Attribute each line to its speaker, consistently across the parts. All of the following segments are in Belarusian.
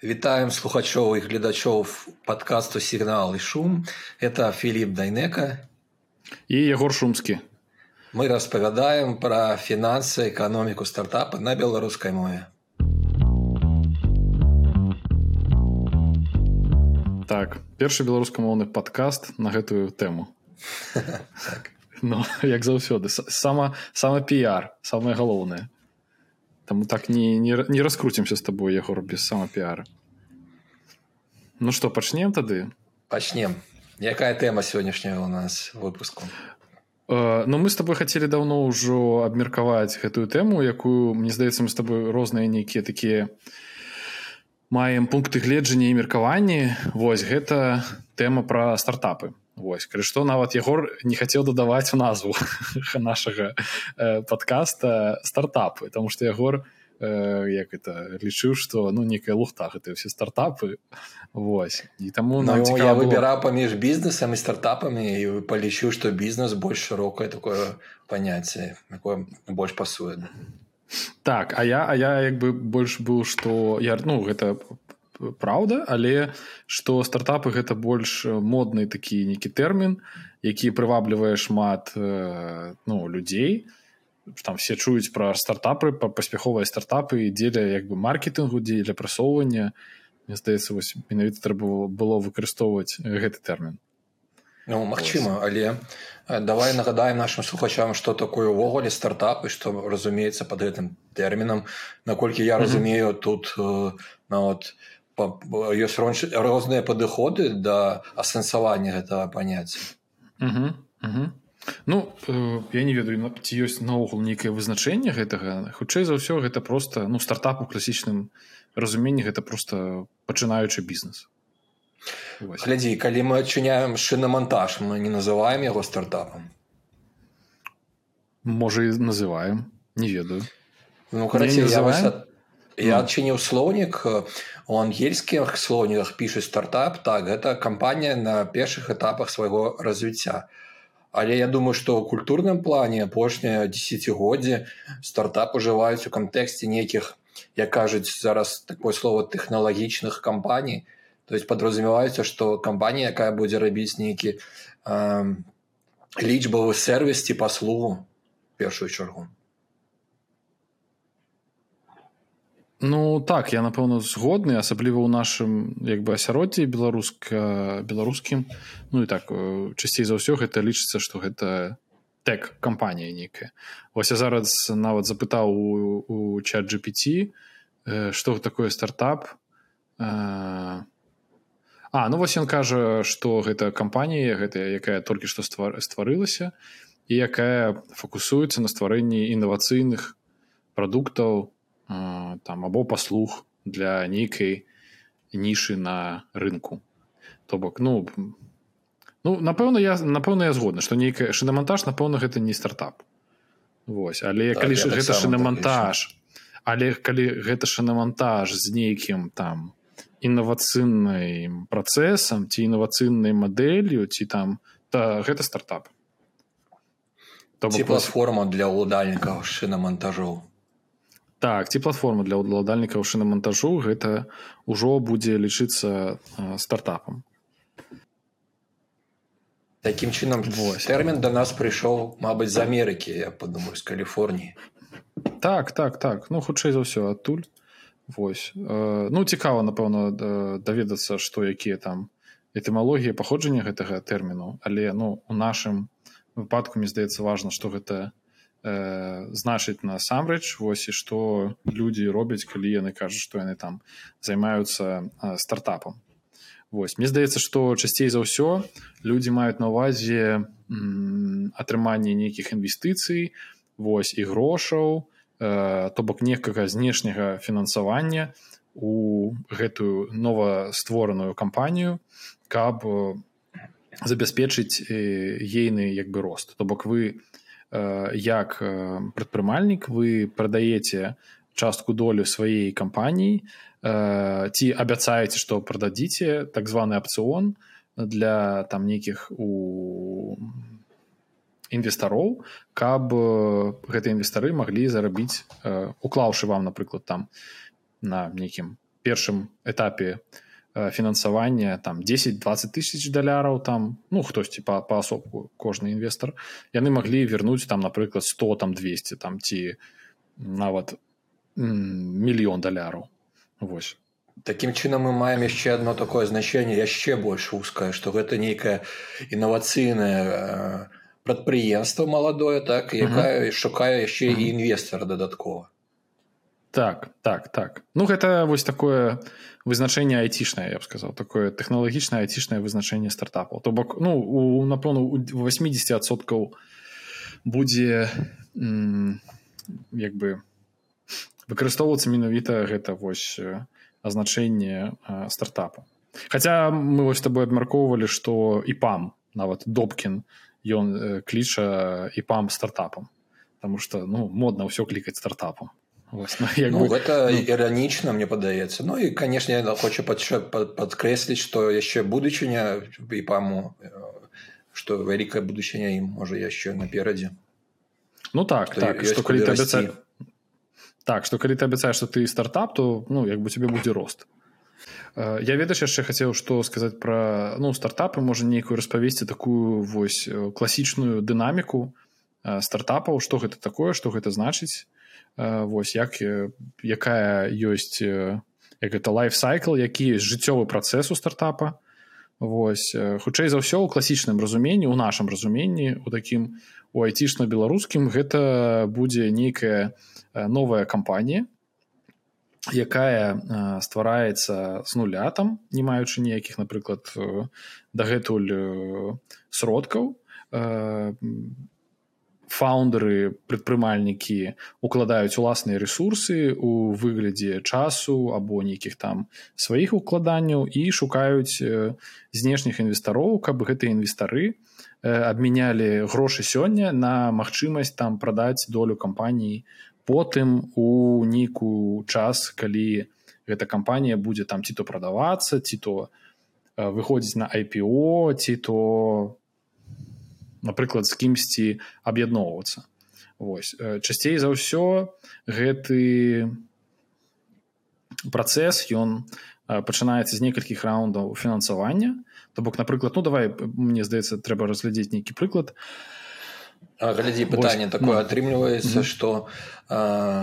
Speaker 1: Вітаем слухачоў і гледачоў падкасту сігнал і шум. Это Філіп Дайнека
Speaker 2: і Егор Шумскі.
Speaker 1: Мы распавядаем пра фінансы, эканоміку стартапа на беларускай мове.
Speaker 2: Так, першы беларускамоўны падкаст на гэтую тэму.
Speaker 1: так.
Speaker 2: ну, як заўсёды сама, сама піяр, самае галоўнае. Таму так не, не, не раскруцімся з табой ягор без самапіара Ну што пачнем тады
Speaker 1: пачнем якая тэма сённяшняя у нас выпуску?
Speaker 2: Э, Ну мы с тобой хацелі даўно ўжо абмеркаваць гэтую тэму якую мне здаецца мы з тобой розныя нейкія такія маем пункты гледжання і меркаванні Вось гэта тэма пра стартапы Вось калі што нават егор не хацеў дадаваць у назву нашага э, подкаста стартапы тому что ягор э, як это лічыў что ну некая лухта гэта все стартапы. Вось і таму
Speaker 1: ну, я выбіраў паміж бізнесам і стартапамі і палічыў что бізнес больш шырокае такое паняцце якое больш пасуе.
Speaker 2: Так а я а я як бы больш быў что я ну гэта праўда але што стартапы гэта больш модны такі нейкі тэрмін які прываблівае шмат э, ну людзей. Там все чуюць пра стартапы па паспяховыя стартапы дзеля як бы маркетынгу дзеля прасоўвання. Мне здаецца вось менавіта трэба было выкарыстоўваць гэты тэрмін.
Speaker 1: Ну магчыма але давай нагадаем нашим слухачам что такое увогуле стартапы что разумеецца под гэтым тэрмінам. Наколькі я разумею тут на вот ёсць розныя падыходы да асэнсавання гэтага паняцця
Speaker 2: Ну э, я не ведаю ці ёсць наогул нейкае вызначэнне гэтага. Хутчэй за ўсё гэта просто ну стартап у класічным разуменні гэта просто пачынаючы бізнес.
Speaker 1: Глядзі калі мы адчыняем шынамантаж мы не называем яго стартапам.
Speaker 2: Можа і называем не ведаю.
Speaker 1: Ну, карацей, я, я адчыніў слоўнік у ангельскіх слоўніках пішуць стартап так гэта кампанія на першых этапах свайго развіцця але я думаю што ў культурным плане апошняе десятгоддзе стартап ужываюць у кантэксце нейкіх як кажуць зараз такое слово тэхналагічных кампаній то есть подразумеваецца што кампанія якая будзе рабіць нейкі э, лічбавы сервіс ці паслугу першую чаргу
Speaker 2: Ну так я напэўна згодны асабліва ў нашым як бы асяроддзі беларуска беларускім. Ну і так часцей за ўсё гэта лічыцца што гэта тэк кампанія нейкая. Вось я зараз нават запытаў у, у чат GPT што такое стартап. А, а ну вось ён кажа што гэта кампанія гэтая якая толькі што ствар, стварылася і якая фокусуецца на стварэнні інавацыйных прадуктаў там або паслуг для нейкай нішы на рынку. То бок ну ну напэўна я напэўна я згодна што нейкая шынамантаж напэўна гэта не стартап. Вось але так, калі ж гэта шынамантаж але калі гэта шынамантаж з нейкім там інавацыйным працэсам ці інавацыйнай мадэллю ці там то гэта стартап.
Speaker 1: Ці платформа для ўладальнікаў шынамантажоў
Speaker 2: так ці платформа для ўладальнікаў шынамантажу гэта ўжо будзе лічыцца стартапам.
Speaker 1: Таким чынам тэрмін до нас прыйшоў Мабыць з Амерыкі я падумаю з Каліфорніі.
Speaker 2: Так так так. Ну хутчэй за ўсё адтуль. Вось. Ну цікава напэўна даведацца што якія там этымалогія паходжання гэтага тэрміну. Але ну у нашым выпадку мне здаецца важна што гэта э, значыць насамрэч вось і што людзі робяць калі яны кажуць што яны там займаюцца э, стартапам. Вось мне здаецца што часцей за ўсё людзі маюць на увазе атрыманне нейкіх інвестыцый вось і грошаў э, то бок некага знешняга фінансавання у гэтую новаствораную кампанію каб забяспечыць ейны як бы рост. То бок вы Э, як э, прадпрымальнік вы прадаеце частку долю сваёй кампаніі э, ці абяцаеце што прададзіце так званы апцыон для там нейкіх у інвестароў каб гэтыя інвестары маглі зарабіць уклаўшы вам напрыклад там на нейкім першым этапе фінансавання там 10-20 тысяч даляраў там ну хтосьці па паасобку кожны інвестор яны маглі вярнуць там напрыклад 100 там 200 там ці нават мільён даляраў Вось
Speaker 1: Такім чынам мы маем яшчэ одно такое значэнне яшчэ больш узкае што гэта нейкае інавацыйнае прадпрыемства маладое так якая шукае яшчэ і інвестора дадаткова
Speaker 2: так так так. Ну гэта вось такое вызначэнне айцішнае я б сказал такое тэхналагічнае айцішнае вызначэнне стартапаў. То бок ну у напэўна у 80соткаў будзе як бы выкарыстоўвацца менавіта гэта вось азначэнне стартапа. Хаця мы вось тобой абмяркоўвалі што і пам нават добкін ён кліча і пам стартапам. Таму што ну модна ўсё клікаць стартапам
Speaker 1: Вось, ну, як ну, бы, гэта ну... іранічна мне падаецца Ну і канешне я хочу падкрэсліць што яшчэ будучыня і паму што вялікая будучыня ім можа яшчэ наперадзе
Speaker 2: Ну так што так што калі абяца... так што калі ты абяцаеш што ты стартап то ну як бы тебе будзе рост. Я ведаеш яшчэ хацеў што сказаць пра ну стартапы можа нейкую распавесці такую вось класічную дынаміку стартапаў што гэта такое што гэта значыць вось як якая ёсць як это лайфсайкл які жыццёвы працэс у стартапа. Вось хутчэй за ўсё ў класічным разуменні у нашым разуменні у такім у айцішна-беларускім гэта будзе нейкая новая кампанія якая ствараецца з нуля там не маючы ніякіх напрыклад дагэтуль сродкаў фаундеры прадпрымальнікі укладаюць уласныя ресурсы у выглядзе часу або нейкіх там сваіх укладанняў і шукаюць знешніх інвестароў каб гэтыя інвестары абмянялі грошы сёння на магчымасць там прадаць долю кампаніі потым у нейкую час калі гэта кампанія будзе там ці то прадавацца ці то выходзіць на IPO ці то напрыклад з кімсьці аб'ядноўвацца. Вось. Часцей за ўсё гэты працэс ён пачынаецца з некалькіх раундаў фінансавання. То бок напрыклад ну давай мне здаецца трэба разглядзець нейкі прыклад.
Speaker 1: Глядзі пытанне Вось, такое атрымліваецца што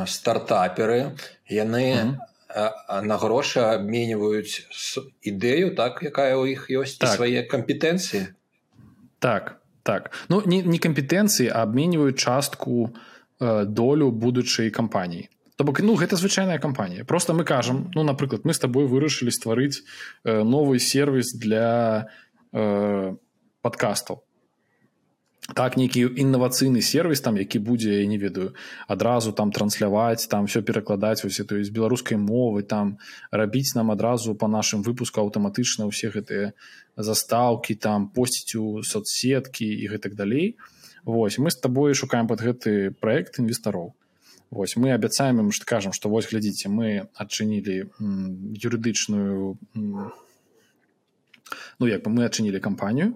Speaker 1: стартаперы яны на грошы абменьваюць ідэю так якая ў іх ёсць так. свае кампетэнцыі?
Speaker 2: Так так. Ну не, не кампетэнцыі абменьваюць частку э, долю будучай кампаніі то бок ну гэта звычайная кампанія просто мы кажам ну напрыклад мы с тобой вырашылі стварыць э, новый сервис для э, подкастаў так нейкі інавацыйны сервис там які будзе я не ведаю адразу там трансляваць там все перакладаць вось то з беларускай мовы там рабіць нам адразу по нашым выпуску аўтаматычна ўсе гэтыя застаўкі там посціць у соцсеткі і гэтак далей. Вось мы с тобой шукаем под гэты проект інвестароў. Вось мы абяцаем ім што кажам што вось глядзіце мы адчынілі юрыдычную ну як бы мы адчынілі кампанію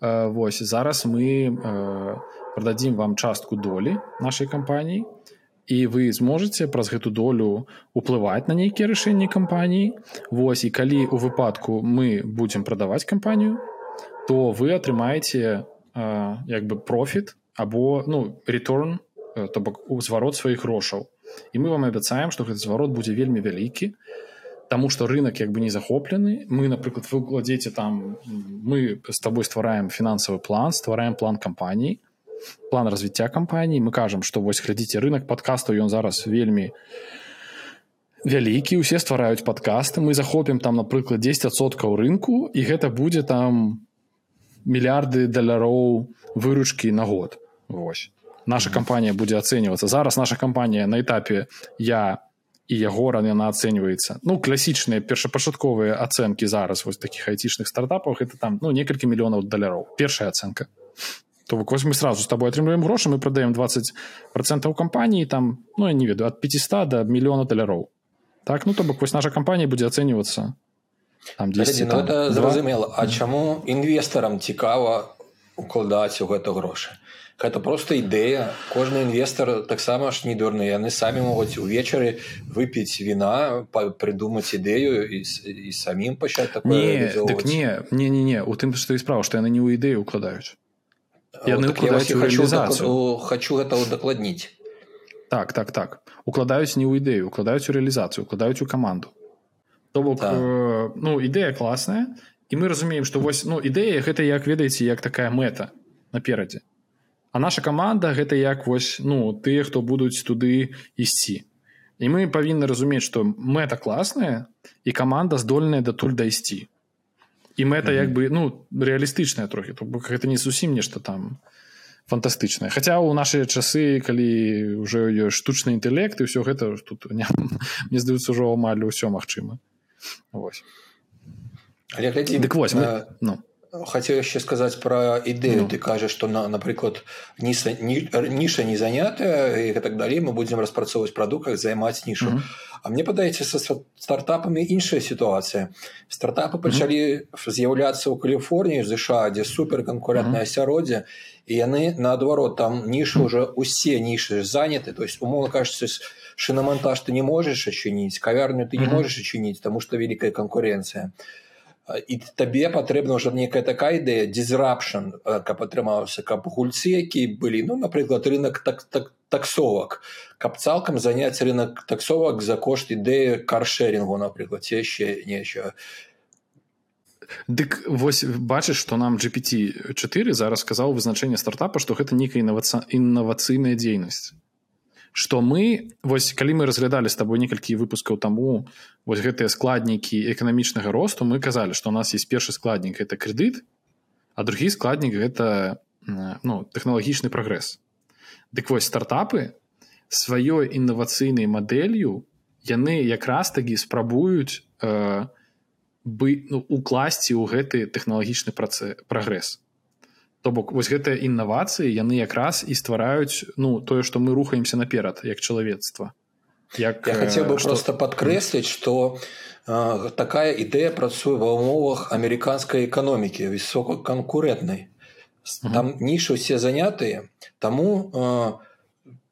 Speaker 2: Вось зараз мы прададзім вам частку долі нашай кампаніі і вы зможаце праз гэту долю уплываць на нейкія рашэнні кампаніі. Вось і калі у выпадку мы будзем прадаваць кампанію то вы атрымаеце як бы профіт або ну return то бок у зварот сваіх грошаў. І мы вам абяцаем што гэты зварот будзе вельмі вялікі Таму што рынок як бы не захоплены мы напрыклад вы укладзеце там мы з табой ствараем фінансавы план ствараем план кампаній план развіцця кампаній мы кажам што вось глядзіце рынок падкастаў ён зараз вельмі вялікі усе ствараюць падкасты мы захопім там напрыклад 10соткаў рынку і гэта будзе там мільярды даляроў выручкі на год. Вось. Наша кампанія будзе ацэньвацца. Зараз наша кампанія на этапе я і ягора яна ацэньваецца ну класічныя першапачатковыя ацэнкі зараз вось такіх айцічных стартапах это там ну некалькі мільёнаў даляроў першая ацэнка. То вось мы сразу с тобой атрымліваем грошы мы прадаем 20 процентаў кампаніі там ну я не ведаю от 500 до мільёна даляроў так ну то бок вось наша кампанія будзе ацэньвацца
Speaker 1: там 10 ну, это зразумела А чаму інвестарам цікава укладаць у гэта грошы гэта просто ідэя. Кожны інвестор таксама ж не дурны яны самі могуць увечары выпіць віна прыдумаць ідэю і, і самім пачаць
Speaker 2: не, так не не не не. У тым што і справа што яны не ў ідэю укладаюць.
Speaker 1: Яны так хочу, хочу гэта удакладніць.
Speaker 2: Так так так. Укладаюць не ў ідэю укладаюць у рэалізацыю укладаюць у каманду. То бок так. э, ну ідэя класная і мы разумеем што вось ну ідэя гэта як ведаеце як такая мэта наперадзе А наша каманда гэта як вось ну тыя хто будуць туды ісці. І мы павінны разумець што мэта класная і каманда здольная датуль дайсці. І мэта як бы ну рэалістычная трохі то бок гэта не зусім нешта там фантастычнае. Хаця ў нашыя часы калі ўжо ёсць штучны інтэлект і ўсё гэта тут не, мне здаюцца ўжо амаль усё магчыма.
Speaker 1: Вось. Але глядзі, дык вось мы, ну хацеў яшчэ сказаць пра ідэю ну. ты кажаш што на напрыклад ніша ні, ніша не занятая і так далей мы будзем распрацоўваць прадуктах займаць нішу mm -hmm. А мне падаецца са стартапамі іншая сітуацыя стартапы пачалі mm -hmm. з'яўляцца ў Каліфорніі ЗША дзе суперканкурентнае асяроддзе mm -hmm. і яны наадварот там нішы уже усе нішы заняты то есть умоўно кажется шынамонтаж ты не можаш адчыніць кавярню ты не можаш адчыніць таму што вялікая канкурэнцыя то і табе патрэбна ўжо некая такая ідэя дизрапшн каб атрымаўся каб гульцы якія былі ну напрыклад рынок так так таксовак каб цалкам заняць рынок таксовак за кошт ідэі каршерингу напрыклад яшчэ нечага.
Speaker 2: Дык вось бачыш што нам GPT 4 зараз сказаў вызначэнне стартапа што гэта нейкая інаваца інавацыйная дзейнасць что мы вось калі мы разглядалі з табой некалькі выпускаў таму вось гэтыя складнікі эканамічнага росту мы казалі што у нас есть першы складнік это крэдыт а другі складнік гэта ну тэхналагічны прагрэс. Дык вось стартапы сваёй інавацыйнай мадэллю яны якраз такі спрабуюць э, бы ну, укласці ў гэты тэхналагічны працэ прагрэс то бок вось гэтыя інавацыі яны якраз і ствараюць ну тое што мы рухаемся наперад як чалавецтва.
Speaker 1: Як я хацеў бы што... просто падкрэсліць што э, такая ідэя працуе ва ўмовах амерыканскай эканомікі высокаканкурентнай там нішы ўсе занятыя таму э,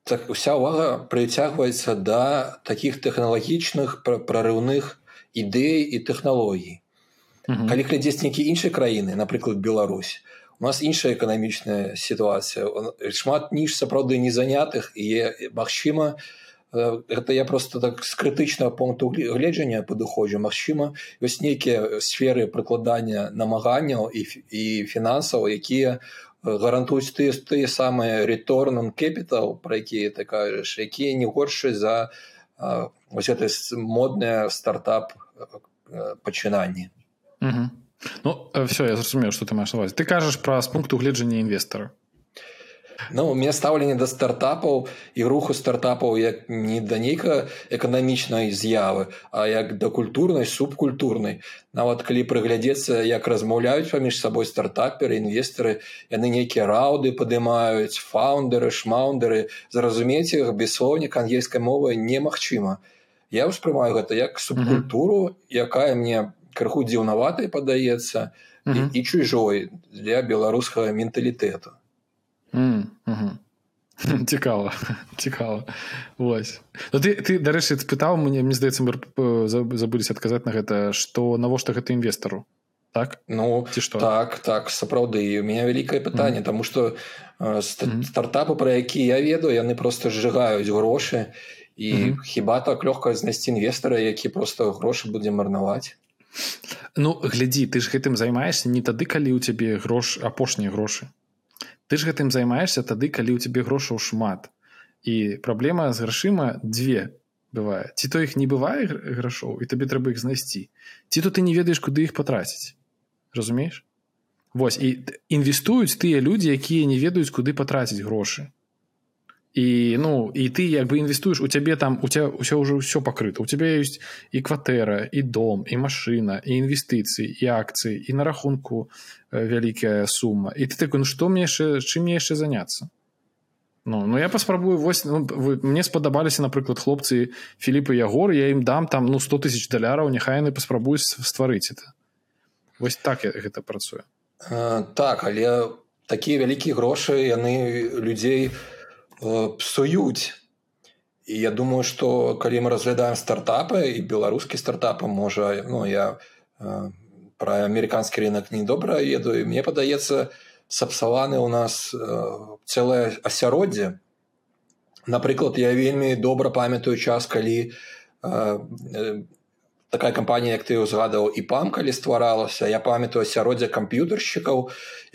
Speaker 1: так уся ўвага прыцягваецца да такіх тэхналагічных прарыўных ідэй і тэхналогій. Калі глядзець нейкі іншай краіны напрыклад Беларусь нас іншая эканамічная сітуацыя шмат ніж сапраўды незанятых і магчыма гэта я просто так з крытычнага пункту гледжання падыходжу Мачыма ёсць нейкія сферы прыкладання намаганняў і, і фінансаў якія гарантуюць ты тыя самыя рэторнан кепітал пра якія ты кажаш якія не горшы за ось это моднае стартап пачынанні.
Speaker 2: Mm -hmm. Ну все я зразумею что ты маеш ты кажаш пра з пункту гледжання інвестора
Speaker 1: Ну у меня стаўленне да стартапаў і руху стартапаў як не да нейка эканамічнай з'явы а як да культурнай субкультурнай нават калі прыглядзецца як размаўляюць паміж сабой стартаперы інвестары яны нейкія рауды падымаюць фаундеры шмаундеры зразумець іх без слоўнік ангельскай мовы немагчыма. Я ўспрымаю гэта як субкультуру якая мне крыху дзіўнаватай падаецца mm -hmm. і, і чужой для беларускага менталітэту
Speaker 2: mm -hmm. цікава цікава вось ну, ты ты дарэчы спытаў мне мне здаецца мы забыліся адказаць на гэта што навошта гэта інвестару так
Speaker 1: ну ці што так так сапраўды у меня вялікае пытанне mm -hmm. тому что э, ст mm -hmm. стартапы пра які я ведаю яны просто сжигаюць грошы і mm -hmm. хіба так лёгка знайсці інвестара які просто грошы будзе марнаваць
Speaker 2: Ну глядзі ты ж гэтым займаешься не тады калі ў цябе грош апошнія грошы. Ты ж гэтым займаешься тады калі ў цябе грошаў шмат. І праблема з грашыма дзве бывае. Ці то іх не бывае грашоў і табе трэба іх знайсці ці то ты не ведаеш куды іх патраціць. Разумееш? Вось і інвестуюць тыя людзі якія не ведаюць куды патраціць грошы і ну і ты як бы інвестуеш у цябе там у тебя ўсё ўжо ўсё пакрыта у цябе ёсць і кватэра і дом і машына і інвестыцыі і акцыі і на рахунку вялікая сума і ты такой ну што мне яшчэ чым мне яшчэ заняцца ну ну я паспрабую вось ну, вы, мне спадабаліся напрыклад хлопцы філіпы ягор я ім дам там ну сто тысяч даляраў няхай яны паспрабуюць стварыць это. Вось так я гэта працуе
Speaker 1: так але такія вялікія грошы яны людзей э, псуюць і я думаю что калі мы разглядаем стартапы і беларускі стартапы можа ну я э, про амерыканскі рынок недобра ведаю мне падаецца сапсаваны у нас э, цэлае асяроддзе напрыклад я вельмі добра памятаю час калі э, такая кампанія як ты узгадаў і пам калі стваралася я памятаю асяроддзе камп'ютаршчыкаў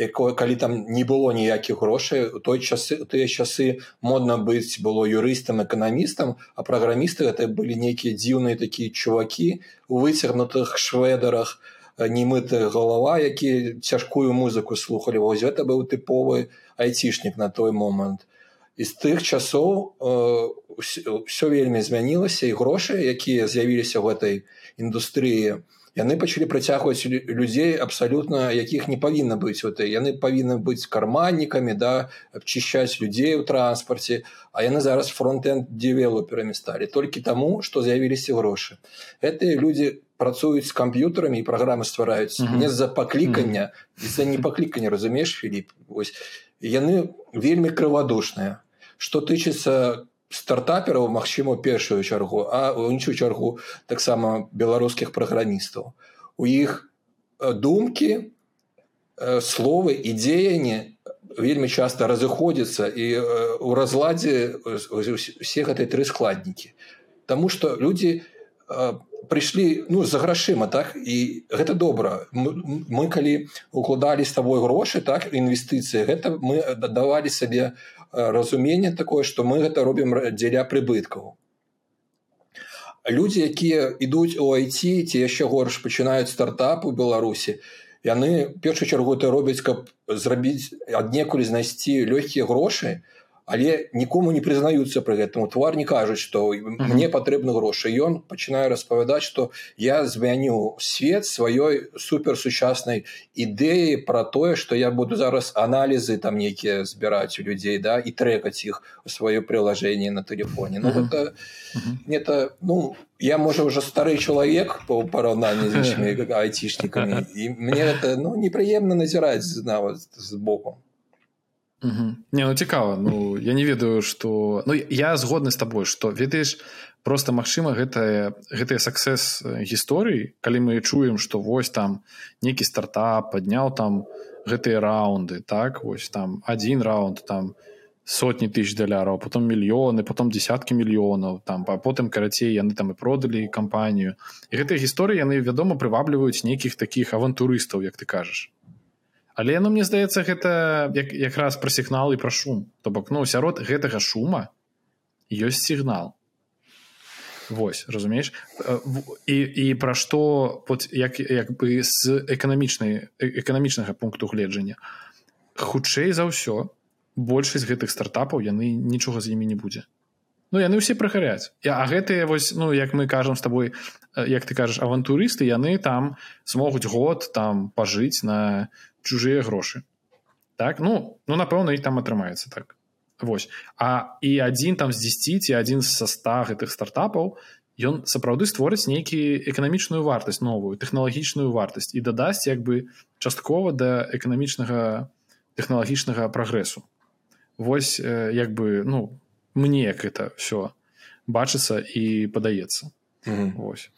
Speaker 1: якое калі там не было ніякіх грошай у той часы у тыя часы модна быць было юрыстам эканамістам а праграмісты гэта былі нейкія дзіўныя такія чувакі у выцягнутых шведарах немытая галава які цяжкую музыку слухали вось гэта быў тыповы айцішнік на той момант. І з тых часоў ўсё э, вельмі змянілася і грошы якія з'явіліся ў гэтай індустрыі яны пачалі працягваць людзей абсалютна якіх не павінна быць вот яны павінны быць карманнікамі да абчышчаць людзей у транспарце а яны зараз фронтэн девелоперамі сталі толькі таму што з'явіліся грошы гэтыя людзі працуюць з камп'ютарамі і праграмы ствараюць не з-за паклікання з-за не паклікання разумееш Філіп вось яны вельмі крывадушныя што тычыцца стартапераў магчыма першую чаргу а у іншую чаргу таксама беларускіх праграмістаў. У іх э, думкі э, словы і дзеянні вельмі часта разыходзяцца і у э, разладзе все гэтай тры складнікі. Таму што людзі прыйшлі ну за грашыма так? І гэта добра. Мы, калі укладалі з табой грошы так інвестыцыі гэта мы дадавалі сабе разуменне такое што мы гэта робім дзеля прыбыткаў. Людзі якія ідуць у айці ці яшчэ горш пачынаюць стартап у беларусі яны першую чаргу ты робяць каб зрабіць аднекуль знайсці лёгкія грошы то але нікому не прызнаюцца пры гэтым твар не кажуць што мне патрэбны грошы ён пачынае распавядаць што я змяню свет сваёй суперсучаснай ідэі пра тое што я буду зараз аналізы там нейкія збіраць у людзей да і трэкаць іх у сваё прылажэнне на тэлефоне ну, гэта, это ну я можа ўжо стары чалавек по параўнанні з іншымі айцішнікамі і мне это ну непрыемна назіраць нават з боку
Speaker 2: Угу. Не ну цікава Ну я не ведаю что Ну я згодны з табой что ведаеш просто магчыма гэтая гэтыя саксес гісторыі калі мы чуем что вось там нейкі стартап падняў там гэтыя раунды так вось там один раунд там сотні тысяч даляраў потом мільёны потом десяткі мільёнаў там а потым карацей яны там і продалі кампанію і гэтыя гісторыі яны вядома прывабліваюць нейкіх таких авантурыстаў як ты кажаш але ну мне здаецца гэта як якраз пра сігнал і пра шум. То бок ну сярод гэтага шума ёсць сігнал. Вось разумееш? І, і пра што як, як бы з эканамічнай эканамічнага пункту гледжання. Хутчэй за ўсё большасць гэтых стартапаў яны нічога з імі не будзе. Ну яны ўсе прыхаряць а гэтыя вось ну як мы кажам з табой як ты кажаш авантурысты яны там змогуць год там пажыць на чужыя грошы так? Ну ну напэўна і там атрымаецца так. Вось. А і адзін там з 10 ці адзін са ста гэтых стартапаў ён сапраўды створыць нейкі эканамічную вартасць новую тэхналагічную вартасць і дадасць як бы часткова да эканамічнага тэхналагічнага прагрэсу. Вось як бы ну мне як это все бачыцца і падаецца. Mm -hmm. Вось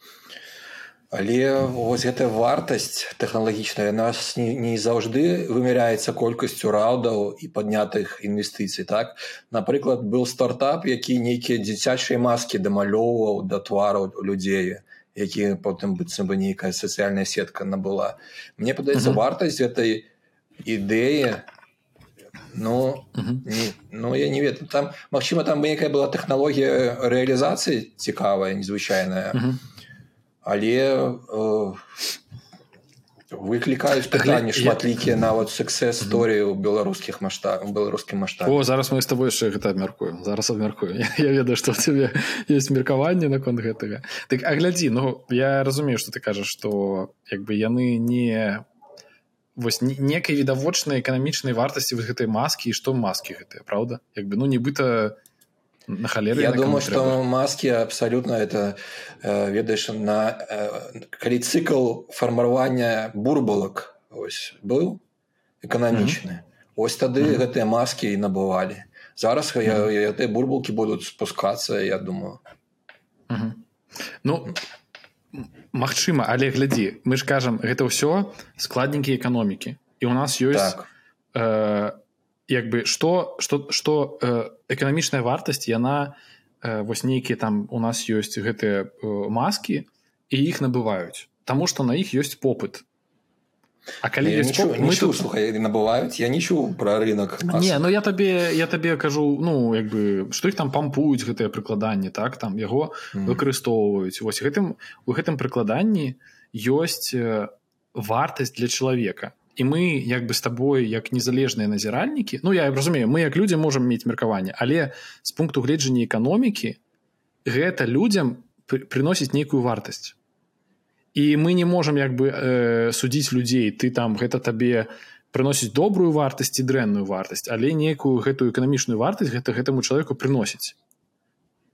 Speaker 1: але вось гэтая вартасць тэхналагічная нас не, не заўжды вымяряецца колькасцю раўдаў і паднятых інвестыцый так? Напрыклад был стартап які нейкія дзіцячыя маскі дамалёўваў да твараў людзей які потым быццам бы нейкая сацыяльная сетка набыла. Мне падаецца вартасць этой ідэі Ну, не, ну я не ведаю там магчыма там бы некая была тэхналогія рэалізацыі цікавая незвычайная але э, выклікаюць пытанні шматлікія нават суксес гісторыі ў беларускіх маштаб беларускім маштаб
Speaker 2: О зараз мы з тобой яшчэ гэта абмяркуем зараз абмяркую я ведаю што цябе есть меркаванне наконт гэтага. Так а глядзі ну я разумею што ты кажаш што як бы яны не вось некай відавочнай эканамічнай вартасці вось гэтай маскі і што маскі гэтыя праўда? Як бы ну нібыта не на халеры
Speaker 1: я думаю что трэба. маски абсолютно это э, ведаешь на э, калі цикл фармавання бурбалак ось был эканамічны mm -hmm. ось тады mm -hmm. гэтыя маскі і набывалі зараз mm -hmm. я, я бурбалкі будуць спускацца я думаю
Speaker 2: mm -hmm. ну Магчыма але глядзі мы ж кажам гэта ўсё складнікі эканомікі і у нас ёсць так. э, як бы что что что э, эканамічная вартасць яна э, вось нейкія там у нас ёсць гэтыя э, маскі і іх набываюць. Таму што на іх ёсць попыт.
Speaker 1: А калі я нічу, поп... мы тут слухай набываюць. Я не чу про рынок
Speaker 2: не ну я табе я табе кажу ну як бы што іх там пампуюць гэтыя прыкладанні так там яго mm. выкарыстоўваюць. Вось гэтым у гэтым прыкладанні ёсць вартасць для чалавека і мы як бы з табой як незалежныя назіральнікі Ну я разумею мы як людзі можемм мець меркаванне але з пункту гледжання эканомікі гэта людзям прыносіць нейкую вартасць. І мы не можемм як бы э, судзіць людзей ты там гэта табе прыносіць добрую вартасць і дрэнную вартасць але нейкую гэтую эканамічную вартасць гэта гэтаму чалавеку прыносіць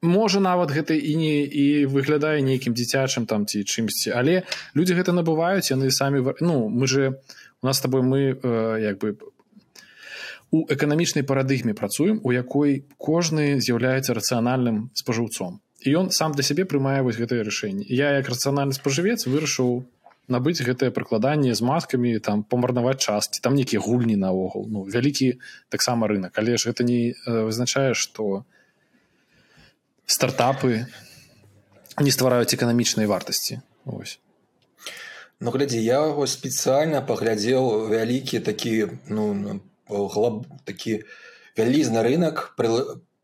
Speaker 2: можа нават гэта і не і выглядае нейкім дзіцячым там ці чымсьці але людзі гэта набываюць яны самі ну мы же у нас с тобой мы э, як бы у эканамічнай парадыгме працуем у якой кожны з'яўляецца рацыянальным спажыўцом. І ён сам для сябе прымае вось гэтае рашэнне. Я як рацыянальны спажывец вырашыў набыць гэтае прыкладанне з маскамі там памарнаваць часці там нейкія гульні наогул. Ну вялікі таксама рынок але ж гэта не э, вызначае што стартапы не ствараюць эканамічнай вартасці. Ось
Speaker 1: Ну глядзі я вось спецыяльна паглядзеў вялікі такі ну глаб такі вялізны рынок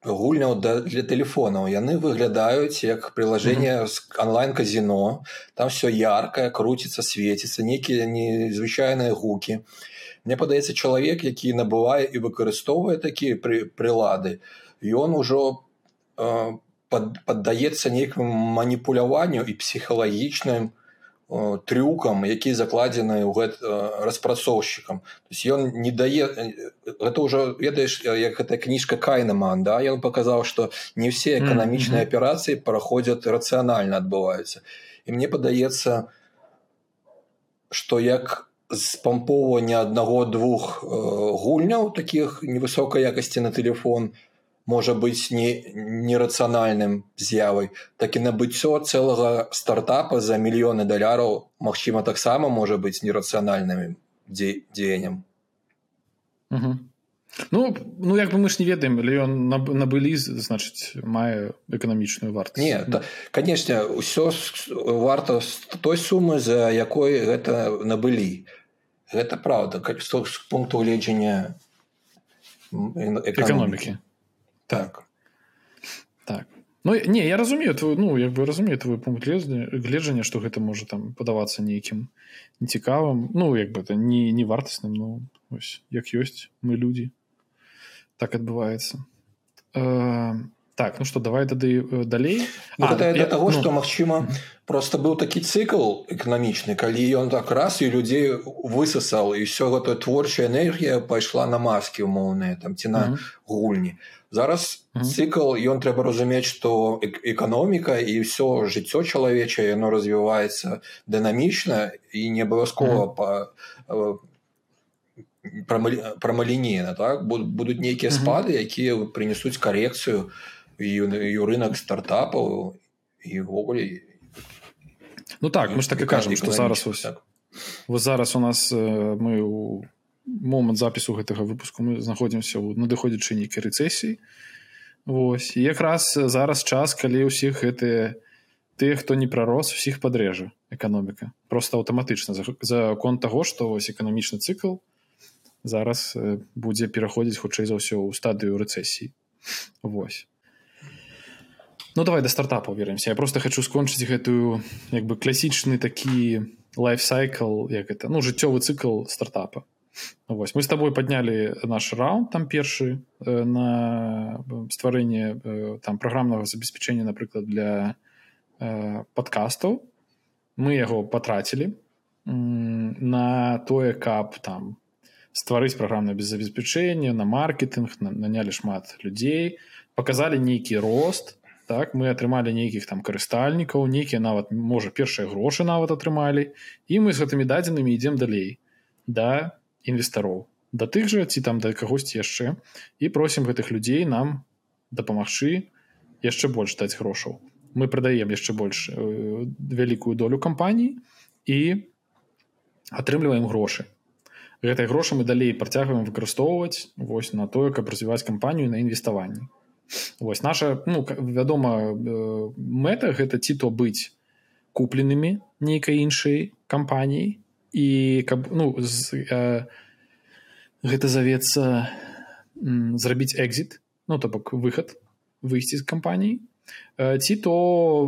Speaker 1: гульняў для тэлефонаў. Яны выглядаюць як прилажение онлайн-казино там все яркое круціцца свеціцца нейкія незвычайныя гукі. Мне падаецца чалавек які набывае і выкарыстоўвае такія пры прылады ён ужо э, паддаецца нейкаму маніпуляванню і псіхалагічным, трюкам які закладзены ў гэт распрацоўшчыкам. Ён не дае гэта ўжо ведаеш як гэта кніжка кайнаман да ён паказаў што не ўсе эканамічныя аперацыі праходзяць рацыянальна адбываюцца. І мне падаецца што як з пампоўвання аднаго двух гульняў таких невысокай якасці на телефон то можа быць не нерацыянальным з'явай. Так і набыццё цэлага стартапа за мільёны даляраў Мачыма таксама можа быць нерацыянальным дзеяннем.
Speaker 2: Ну ну як бы мы ж не ведаем але ён набылі значыць мае эканамічную варту
Speaker 1: не да, канешне ўсё варта той сумы за якой гэта набылі. Гэта праўда з пункту гледжання
Speaker 2: эканомікі
Speaker 1: так.
Speaker 2: Так. Ну не я разумею твой ну як бы разумею твой пункт гледжання что гэта можа там падавацца нейкім нецікавым ну як бы это не не вартасным ну ось як ёсць мы людзі так адбываецца э, так ну что давай тады э, далей.
Speaker 1: Ну, а, я, того ну... что Мачыма просто быў такі цикл эканамічны калі ён так раз і людзей высасал і все гэта творчая энергія пайшла на маскі умоўныя там ці на mm -hmm. гульні зараз mm -hmm. цикл ён трэба разумець что эканоміка і ўсё жыццё чалавечае яно развіваецца дынамічна і не абавязкова mm -hmm. по э, прамалінейна так будуць нейкія спады якія прынесуць карекцыю і, і рынок стартапаў івогуле
Speaker 2: ну так мы ж так і кажам что зараз ось, так. вот зараз у нас мы у момант запісу гэтага выпуску мы знаходзімся ў надыходзячы нейкай рэцэсіі. Вось. Якраз зараз час калі ўсіх гэтыя тыя хто не прарос усіх падрэжа эканоміка. Просто аўтаматычна. За, за конт таго што вось эканамічны цыкл зараз будзе пераходзіць хутчэй за ўсё ў стадыю рэцэсіі. Вось. Ну давай да стартапа вернемся. Я просто хочу скончыць гэтую як бы класічны такі лайфсайкл як это ну жыццёвы цыкл стартапа Вось мы с тобой паднялі наш раунд там першы э, на стварэнне э, там праграмнага забеспячэння напрыклад для э, падкастаў мы яго патрацілі на тое каб там стварыць праграмнае без забеспячэння на маркетинг нанялі шмат людзей показалі нейкі рост так мы атрымалі нейкіх там карыстальнікаў нейкія нават можа першыя грошы нават атрымалі і мы з гэтымі дадзенымі ідзем далей. Да інвестароў. Да тых жа ці там да кагосьці яшчэ. І просім гэтых людзей нам дапамагчы яшчэ больш даць грошаў. Мы прадаем яшчэ больш э, вялікую долю кампаній і атрымліваем грошы. Гэтай грошы мы далей працягваем выкарыстоўваць вось на тое каб развіваць кампанію на інвеставанні. Вось наша ну вядома э, мэта гэта ці то быць купленымі нейкай іншай кампаніі і каб ну з, э, гэта завецца зрабіць экзіт ну то бок выхад выйсці з кампаніі э, ці то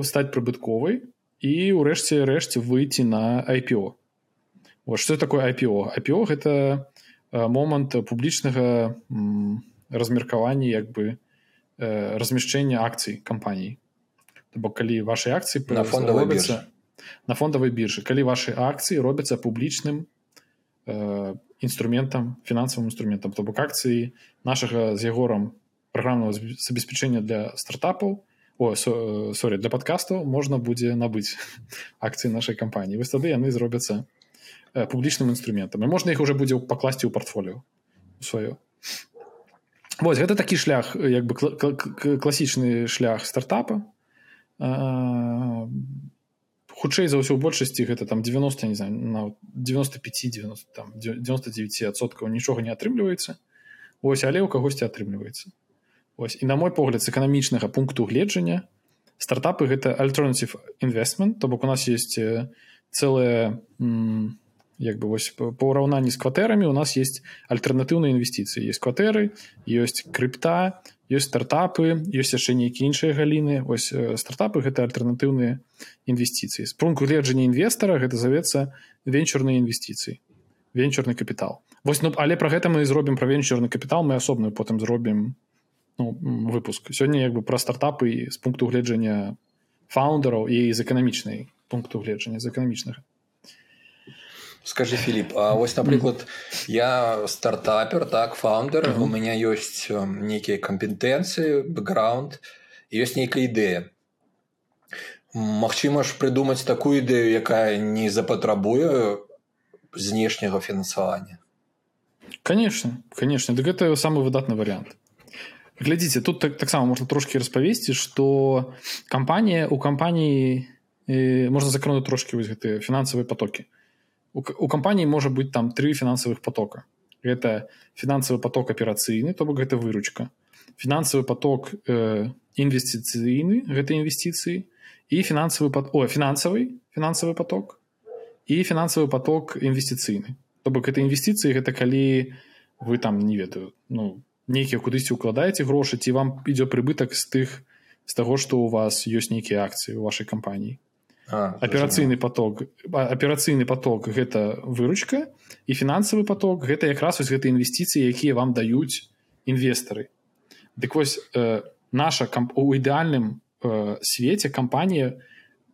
Speaker 2: стаць прыбытковай і ўрэшце рэшце выйти на IPO вот что такое IPO IPO гэта момант публічнага размеркавання як бы размяшчэння акцый кампаній бок калі ваши акцыі
Speaker 1: на фондавай
Speaker 2: робяцца на фондавай біржы калі ваши акцыі робяцца публічным э, інструментам фінансавым інструментам то бок акцыі нашага з ягорам праграмного забеспячэння для стартапаў о сорі для падкастаў можна будзе набыць акцыі нашай кампаніі. Вось тады яны зробяцца э, публічным інструментам і можна іх уже будзе пакласці ў партфоліо сваё. Вось гэта такі шлях як бы класічны шлях стартапа хутчэй за ўсё ў большасці гэта там 90 не знаю на 95 90 там 99соткаў нічога не атрымліваецца. Ось але ў кагосьці атрымліваецца. Ось і на мой погляд з эканамічнага пункту гледжання стартапы гэта альтернатив інвестмент то бок у нас есть цэлая м- як бы вось по ўраўнанні з кватэрамі у нас есть альтэрнатыўныя інвестыцыі есть кватэры ёсць крыпта ёсць стартапы ёсць яшчэ нейкія іншыя галіны. Ось стартапы гэта альтэрнатыўныя інвестыцыі з пункту гледжання інвестара гэта завецца венчурныя інвестыцыі венчурны капітал. Вось ну але пра гэта мы зробім пра венчурны капітал мы асобную потым зробім ну, выпуск. Сёння як бы пра стартапы з пункту гледжання фаундераў і з эканамічнай пункту гледжання з эканамічнага
Speaker 1: скажи філіп А вось напрыклад я стартапер так фаундер uh -huh. у меня ёсць нейкія кампетэнцыі бэкграунд ёсць нейкая ідэя Магчыма ж прыдумаць такую ідэю якая не запатрабуе знешняга фінансавання
Speaker 2: конечно конечно дык гэта самы выдатны варыянт глядзіце тут так таксама можна трошки распавесці что кампанія у кампаніі э, можна закрануць трошки вось гэтыя фінансавыя потокі у, у кампаніі можа быць там тры фінансавых потока. Гэта фінансавы поток аперацыйны то бок гэта выручка. Фінансавы поток э, інвестыцыйны гэта інвестыцыі і фінансавы под о фінансавы фінансавы поток. І фінансавы поток інвестыцыйны то бок это інвестыцыі гэта калі вы там не ведаю ну нейкія кудысьці укладаеце грошы ці вам ідзе прыбытак з тых з таго што у вас ёсць нейкія акцыі у вашай кампаніі аперацыйны поток. Аперацыйны поток гэта выручка і фінансавы поток гэта якраз вось гэта інвестыцыі якія вам даюць інвестары. Дык вось э, наша у ідэальным э, свеце кампанія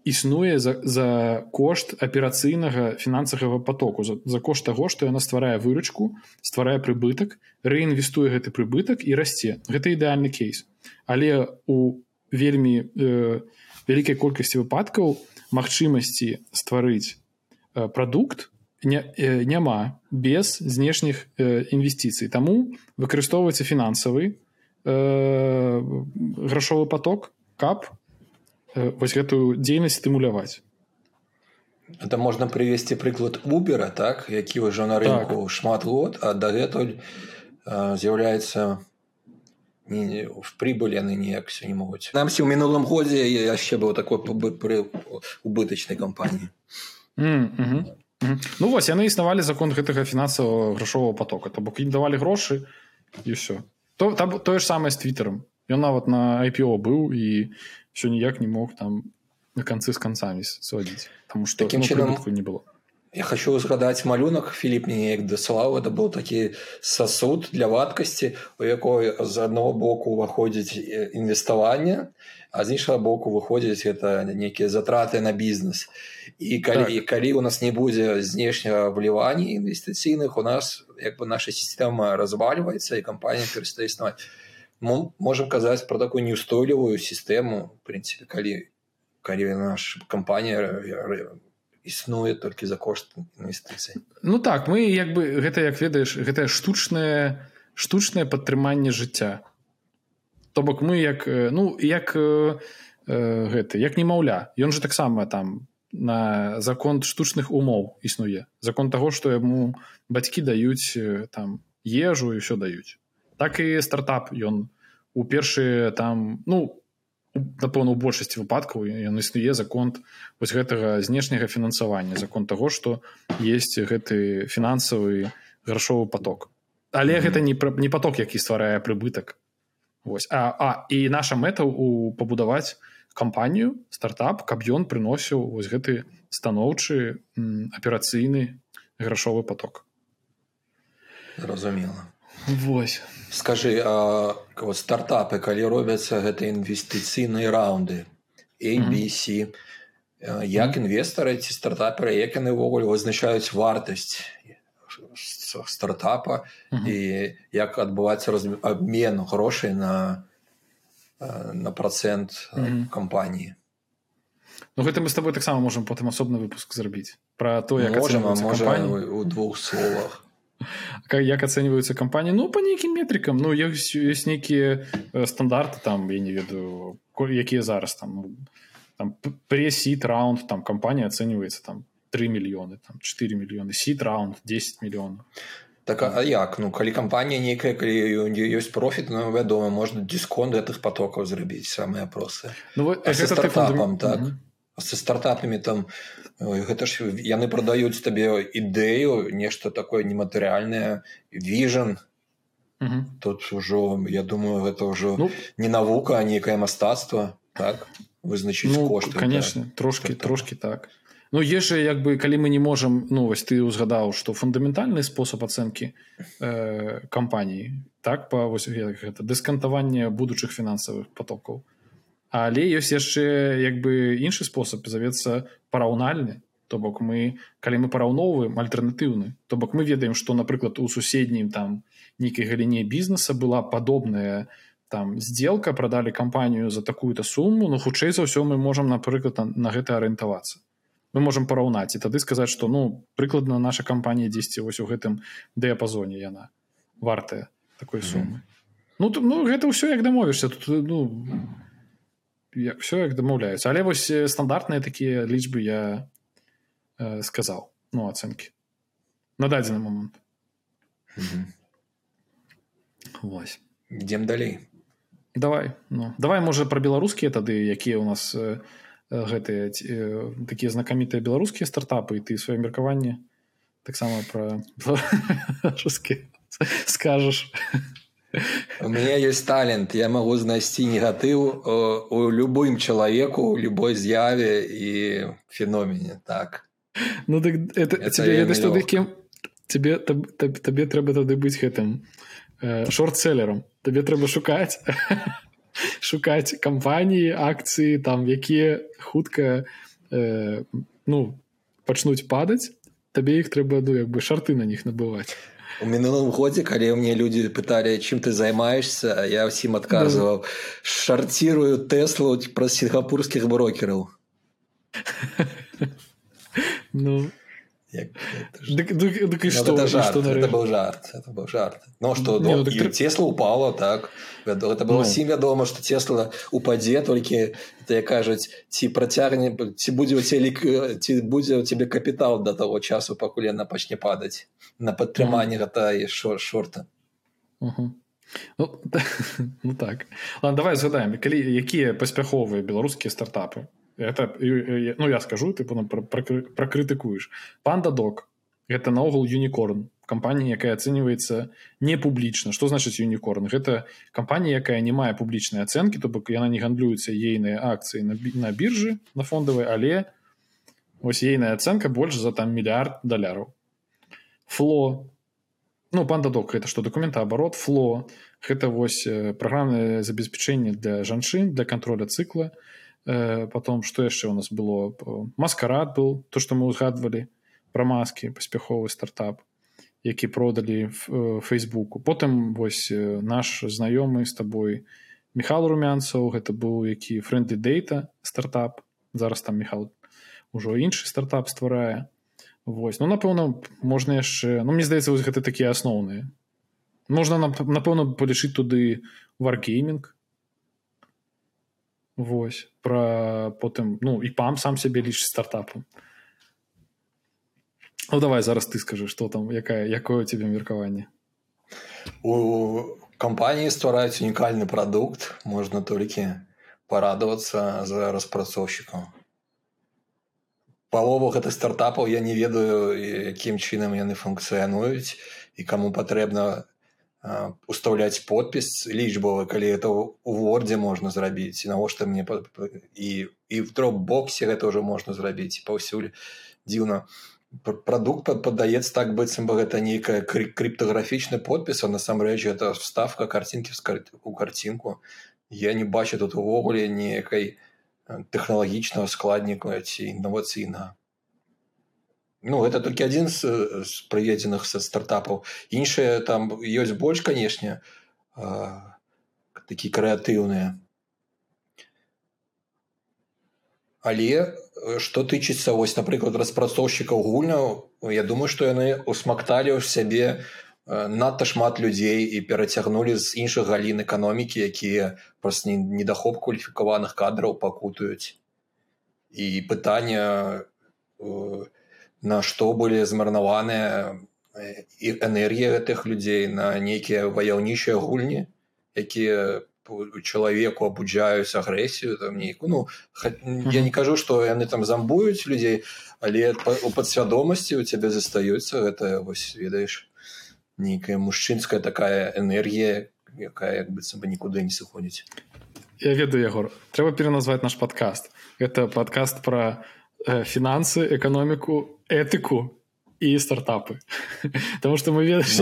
Speaker 2: існуе за, за кошт аперацыйнага фінансавага потоку за, за кошт таго што яна стварае выручку стварае прыбытак рэінвестуе гэты прыбытак і расце. Гэта ідэальны кейс. Але у вельмі э, вялікай колькасці выпадкаў у магчымасці стварыць э, прадукт не, э, няма без знешніх э, інвестыцый таму выкарыстоўваецца фінансавы грашовы поток каб вось гэтую дзейнасць стымуляваць
Speaker 1: это можна прывесці прыклад убера так які ўжо на рынку так. шмат год а дагэтуль з'яўляецца не, в прибыль яны ніяк все не могуць намсі ў мінулым годзе яшчэ быў такой пры убытачнай кампаніі
Speaker 2: mm -hmm. ну вось яны існавалі закон гэтага фінансавого грашового потока. То бок ім давалі грошы і все то там тое ж самае з твиттером. Ён нават на IPO быў і все ніяк не мог там на канцы з канцамі сводзіць там что таким ну, чынам не было
Speaker 1: Я хочу узгадаць малюнак Філіп неяк дасылаў это быў такі сасуд для вадкасці у якой з аднаго боку уваходзіць інвеставанне а з іншага боку выходзіць это нейкія затраты на бізнес. І калі так. калі у нас не будзе знешняга влівання інвестыцыйных у нас як бы наша сістэма развальваецца і кампанія перастае існаваць мы можемм казаць про такую неустойлівую сістэму прынцыпе калі калі наш кампанія існуе толькі за кошт інвестыцый
Speaker 2: Ну так мы як бы гэта як ведаеш гэтае штучнае штучнае падтрыманне жыцця. То бок мы як ну як гэты як немаўля. Ён же таксама там на закон штучных умоў існуе. Закон того что яму бацькі даюць там ежу і ўсё даюць. Так і стартап ён у першыя там ну напэўна у большасці выпадкаў ён існуе закон вось гэтага знешняга фінансавання закон того что есть гэты фінансавы грашовы поток але mm -hmm. гэта не не поток які стварае прыбытак. Вось а, а і наша мэта у пабудаваць кампанію стартап каб ён прыносіў вось гэты станоўчы аперацыйны грашовы поток
Speaker 1: зразумела
Speaker 2: Вось.
Speaker 1: Скажи а, вот стартапы калі робяцца гэта інвестыцыйныя раунды ABC mm -hmm. як інвестары ці стартаперы як яны ўвогуле вызначаюць вартасць стартапа mm -hmm. і як адбываецца абмен грошай на на процент mm -hmm. кампаніі
Speaker 2: Ну гэта мы с тобой таксама можемм потым асобны выпуск зрабіць. Про то як
Speaker 1: можем можа у двух словах
Speaker 2: як ацэньваюцца кампаніі ну по нейкім метрикам. Ну ёсць ёсць нейкія стандарты там я не ведаю якія зараз там ну, там пресіт раунд там кампанія ацэньваецца там 3 мільёны там 4 мільёны сіт раунд 10 мільёнаў
Speaker 1: так а як? Ну калі кампанія нейкая калі ёсць профіт ну вядома можна дысконт гэтых потокаў зрабіць самыя просы
Speaker 2: ну,
Speaker 1: стартапам так со стартапамі там гэта ж яны прадаюць табе ідэю нешта такое нематэрыяльнае віжан тут ужо я думаю гэта ўжо ну, не навука а нейкае мастацтва так? Вызначыць ну, кошт
Speaker 2: конечно так, трошки трошки так. Ну ежа як бы калі мы не можам ну вось ты узгадаў што фундаментальны спосаб ацэнкі э, кампаніі так па вось гэта дыскантаванне будучых фінансавых потокаў але ёсць яшчэ як бы іншы спосаб. Завецца параўнальны. То бок мы калі мы параўноўваем альтэрнатыўны то бок мы ведаем што напрыклад у суседнім там нейкай галіне бізнеса была падобная там сделка прадалі кампанію за такую-то сумму но хутчэй за ўсё мы можам напрыклад на, гэта арыентавацца. Мы можемм параўнаць і тады сказаць што ну прыкладна наша кампанія дзесьці вось у гэтым дыяпазоне яна вартая такой сумы. Mm -hmm. ну, ну гэта ўсё як дамовішся. Тут ну як все як дамаўляюцца але вось стандартныя такія лічбы я э, сказаў ну ацэнкі. На дадзены момант. Вось.
Speaker 1: Ідзем далей.
Speaker 2: Давай ну давай можа пра беларускія тады якія у нас э, гэтыя такія знакамітыя беларускія стартапы і ты сваё меркаванне таксама пра скажаш
Speaker 1: у меня есть талент я могу знайсці негатыў у любым чалавеку у любой з'яве і феномене. Так.
Speaker 2: Ну так это, это тебе веда што кем? Тебе табе трэба тады быць гэтым э, шорт-селлером табе трэба шукаць шукаць кампаніі акцыі там якія хутка э, ну пачнуць падаць табе іх трэба ну як бы шарты на них набываць
Speaker 1: у мінулым годзе калі мне людзі пыталі чым ты займаешься я ўсім адказваў шарцірую тэслу праз сінгапурскіх брокераў
Speaker 2: ну
Speaker 1: Як, дык, дык, дык што, это жарт, што это был жарт это был жарт. Но что ну, ну, так... тесла упала так. Это было всім ну. вядома что тесла упадзе толькі ты кажуць ці працягне ці будзе у целі ці будзе у тебе капітал до того часу пакуль яна пачне падаць на падтрыманне гэта і шор шорта.
Speaker 2: Ну, ну так. Ладно, давай згадаем калі якія паспяховыя беларускія стартапы это ну я скажу ты прокрытыкуеш панда док это наогул юнікорн кампанія якая ацэньваецца не публічна что значыць юнікорн гэта кампанія якая не мае публічнай ацэнкі то бок яна не гандлюецца ейныя акцыі на, на біржы на фондавай але ось ейная ацэнка больш за там мільярд даляраў фло ну панда док это что документаабарот фло гэта вось праграмнае забеспячэнне для жанчын для контроля цыкла то Э, потом что яшчэ у нас было? Маскарад был то что мы узгадвалі про маскі паспяховы стартап які продалі э, фейсбуку. Потым вось э, наш знаёмы з табой михал румянцаў гэта быў які френды дейта стартап. Зараз там михал ужо іншы стартап стварае. Вось ну напэўна можна яшчэ ну мне здаецца вось гэта такія асноўныя можна напэўна палічыць туды варгейминг Вось пра потым ну і пам сам сябе лічыць стартапу Ну давай зараз ты скажы что там якая якое тебе меркаванне?
Speaker 1: У кампаніі ствараюць унікальны прадукт можна толькі парадавацца за распрацоўшчыкам. Палову гэтых стартапаў я не ведаю якім чынам яны функцыянуюць і каму патрэбна устаўляць подпіс лічбавы калі это у вордзе можна зрабіць навошта мне і і в дропбоксе гэта ўжо можна зрабіць паўсюль дзіўна прадукт падаецца так быццам бы гэта нейкая крыптаграфічны подпіс а насамрэч это вставка карцінкі у карцінку я не бачу тут увогуле нейкай тэхналагічнага складніку ці інавацыйнага ну это толькі адзін з, з прыведзеных са стартапаў іншыя там ёсць больш канешне такі крэатыўныя але што тычыцца вось напрыклад распрацоўшчыкаў гульняў я думаю што яны усмакталі ў сябе надта шмат людзей і перацягнулі з іншых галін эканомікі якія праз недахоп кваліфікаваных кадраў пакутаюць. І пытання на што былі змарнаваныя і энергія гэтых людзей на нейкія ваяўнічыя гульні якія чалавеку абуджаюць агрэсію там нейку ну ха, я не кажу што яны там замбуюць людзей але у падсвядомасці у цябе застаюцца гэта вось ведаеш нейкая мужчынская такая энергія якая як быццам бы нікуды не сыходзіць.
Speaker 2: Я ведаю яго трэба пераназваць наш падкаст. Это падкаст пра э, фінансы эканоміку этыку і стартапы. Таму што мы ведаем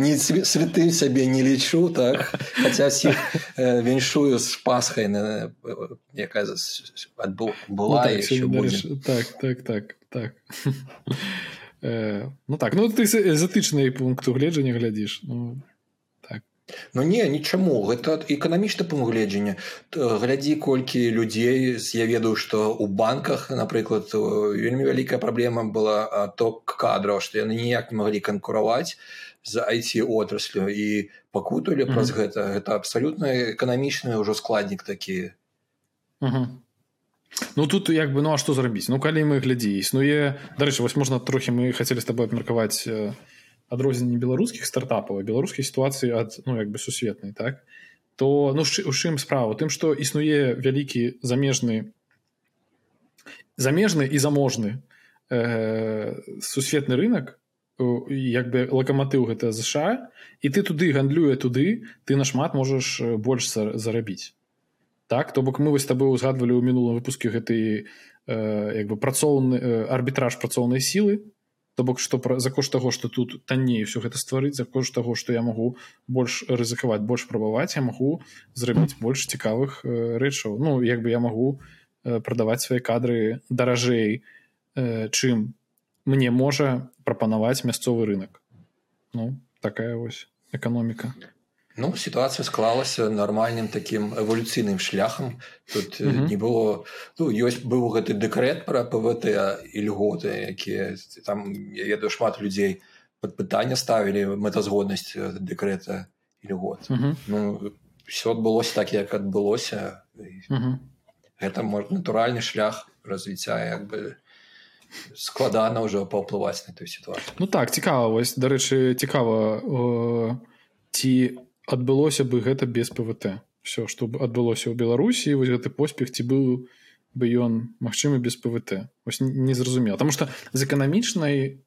Speaker 1: не святы сябе не лічу так. Хаця віншую з пасхай на якая была
Speaker 2: так так так так ну так ну ты затычны пункту гледжання глядзіш ну
Speaker 1: Ну не нічаму гэта эканамічны пункт гледжання глядзі колькі людзей я ведаю што ў банках напрыклад вельмі вялікая праблема была ток кадраў што яны ніяк не маглі канкураваць за айці отраслю і пакуталі праз mm -hmm. гэта. Гэта абсалютна эканамічны ўжо складнік такі.
Speaker 2: Mm -hmm. Ну тут як бы ну а што зрабіць? Ну калі мы глядзі існуе. Дарэчы вось можна трохі мы хацелі з табой абмеркаваць адрозненне беларускіх стартапаў беларускай сітуацыі ад ну як бы сусветнай так? То ну у чым справа? Тым што існуе вялікі замежны замежны і заможны э, сусветны рынок як бы лакаматыў гэта ЗША і ты туды гандлюе туды ты нашмат можаш больш зарабіць. Так? То бок мы вось табой узгадвалі ў мінулым выпуске гэты э, як бы працоўны э, арбітраж працоўнай сілы то бок што пра за кошт таго што тут танней все гэта стварыць за кошт таго што я магу больш рызыкаваць больш прабаваць я магу зрабіць больш цікавых э, рэчаў. Ну як бы я магу э, прадаваць свае кадры даражэй э, чым мне можа прапанаваць мясцовы рынок ну такая вось эканоміка
Speaker 1: Ну сітуацыя склалася нармальным такім эвалюцыйным шляхам тут mm -hmm. не было ну, ёсць быў гэты дэкрэт пра пвт і льготы якія там я ведаю шмат людзей пад пытанне ставілі мэтазгоднасць дэкрэта і льгот mm -hmm. ну, все адбылося так як адбылося mm -hmm. гэта можна натуральны шлях развіцця як бы складана ўжо паўплываць на тую сітуацыю
Speaker 2: Ну так цікава вось дарэчы цікава э, ці адбылося бы гэта без пвт все что адбылося ў беларусі вось гэты поспех ці быў бы ён магчымы без пвт незразумела потому что з эканамічнай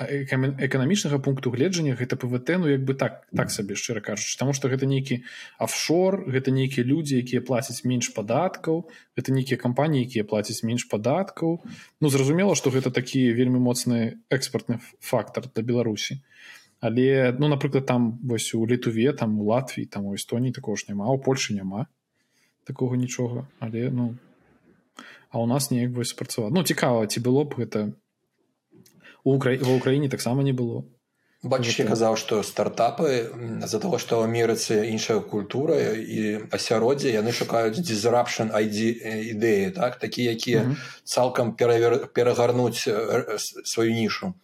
Speaker 2: эканамічнага пункту гледжання гэта пвт ну як бы так так сабе шчыра кажучы. Тому что гэта нейкі офшор гэта нейкія людзі якія плацяць менш падаткаў это нейкія кампаніі якія плацяць менш падаткаў. Ну зразумела что гэта такі вельмі моцны экспартны фактор для беларусі але ну напрыклад там вось у літуве там у Латвіі там у эстоніі такого ж няма у Польшы няма такого нічога. Але ну а у нас неяк вось спрацаваць ну цікава ці было б гэта. У Укра... ва ўкраіне таксама не было.
Speaker 1: Бачыш я казаў што стартапы з-за того што ў амерыцы іншая культура і асяроддзе яны шукаюць дизрапшн айдзі ідэі так? Такі якія mm -hmm. цалкам перавер... перагарнуць сваю нішу.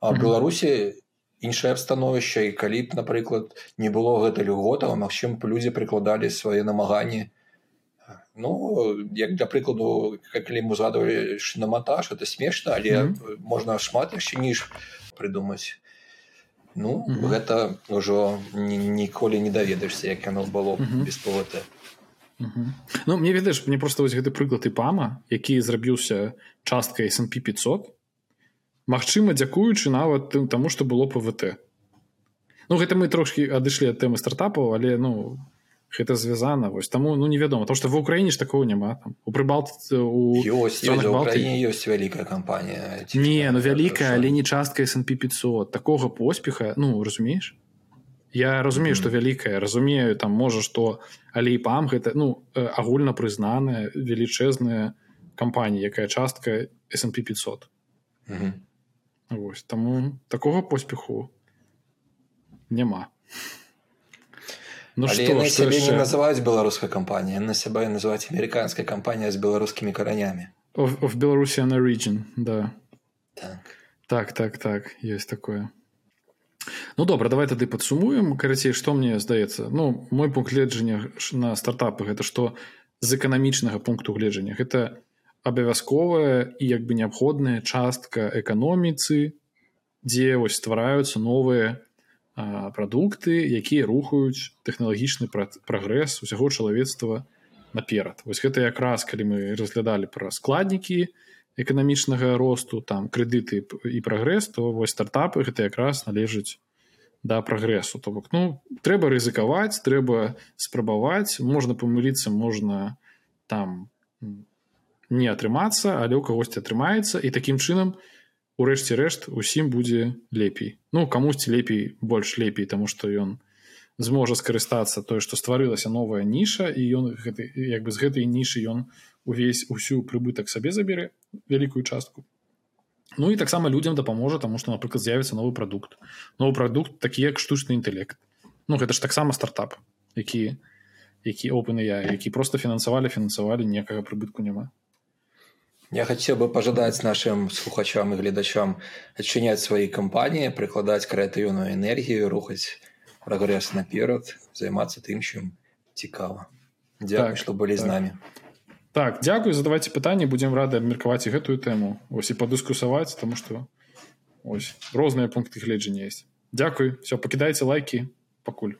Speaker 1: А в беларусі іншае становішча і калі б напрыклад не было гэта льгота магчым б людзі прыкладалі свае намаганні ну як для прыкладу калі мы згадывалі шинаматаж это смешна але mm -hmm. можна шмат яшчэ ніж прыдумаць ну mm -hmm. гэта ўжо ніколі не даведаешся як яно было mm -hmm. без пвт
Speaker 2: -hmm. ну мне ведаеш мне просто вось гэты прыклад і пама які зрабіўся часткай snp 500 Магчыма дзякуючы нават тым таму што было пвт ну гэта мы трошки адышлі ад тэмы стартапаў але ну гэта звязана вось. Таму ну невядома то што в украіне ж такого няма там у прыбалт у
Speaker 1: ёсць ёсць вялікая кампанія
Speaker 2: не ну вялікая але не частка snp 500 такога поспеха ну разумееш? Я разумею что mm -hmm. вялікая разумею там можа что але і пам гэта ну агульна прызнаная велічэзная кампанія якая частка snp 500 mm -hmm. Вось таму такога поспеху няма
Speaker 1: Ну што, што сябе яшчэ? не называюць беларускай кампанія на сябе называць амерыканская кампанія з беларускімі каранямі
Speaker 2: в беларусі на region да. Так. Так так так есть такое Ну добра давай тады падсумуем карацей што мне здаецца ну мой пункт гледжання на стартапы гэта што з эканамічнага пункту гледжання гэта абавязковая і як бы неабходная частка эканоміцы дзе вось ствараюцца новыя прадукты якія рухаюць тэхналагічны прагрэс усяго чалавецтва наперад. Вось гэта якраз калі мы разглядалі пра складнікі эканамічнага росту там крэдыты і прагрэс то вось стартапы гэта якраз належыць да прагрэсу. То бок ну трэба рызыкаваць трэба спрабаваць можна памыліцца можна там не атрымацца але ў кагосьці атрымаецца і такім чынам у рэшце рэшт усім будзе лепей. Ну камусьці лепей больш лепей тому что ён зможа скарыстацца тое што стварылася новая ніша і ён гэты як бы з гэтай нішы ён увесь усю прыбытак сабе забере вялікую частку. Ну і таксама людзям дапаможа таму што напрыклад з'явіцца новы прадукт. Новы прадукт такі як штучны інтэлект. Ну гэта ж таксама стартап які які опыны я які просто фінансавалі фінансавалі некага прыбытку няма
Speaker 1: Я хотел бы пожадать нашим слухачам и глядачам отчинять свои компании, прикладать креативную энергию, рухать прогресс наперед, заниматься тем, чем цікаво. Дякую, так, что были
Speaker 2: так.
Speaker 1: с нами.
Speaker 2: Так, дякую, задавайте питання, будем рады обмерковать и эту тему. Ось и подискусовать, потому что ось, разные пункты гледжения есть. Дякую, все, покидайте лайки, покуль.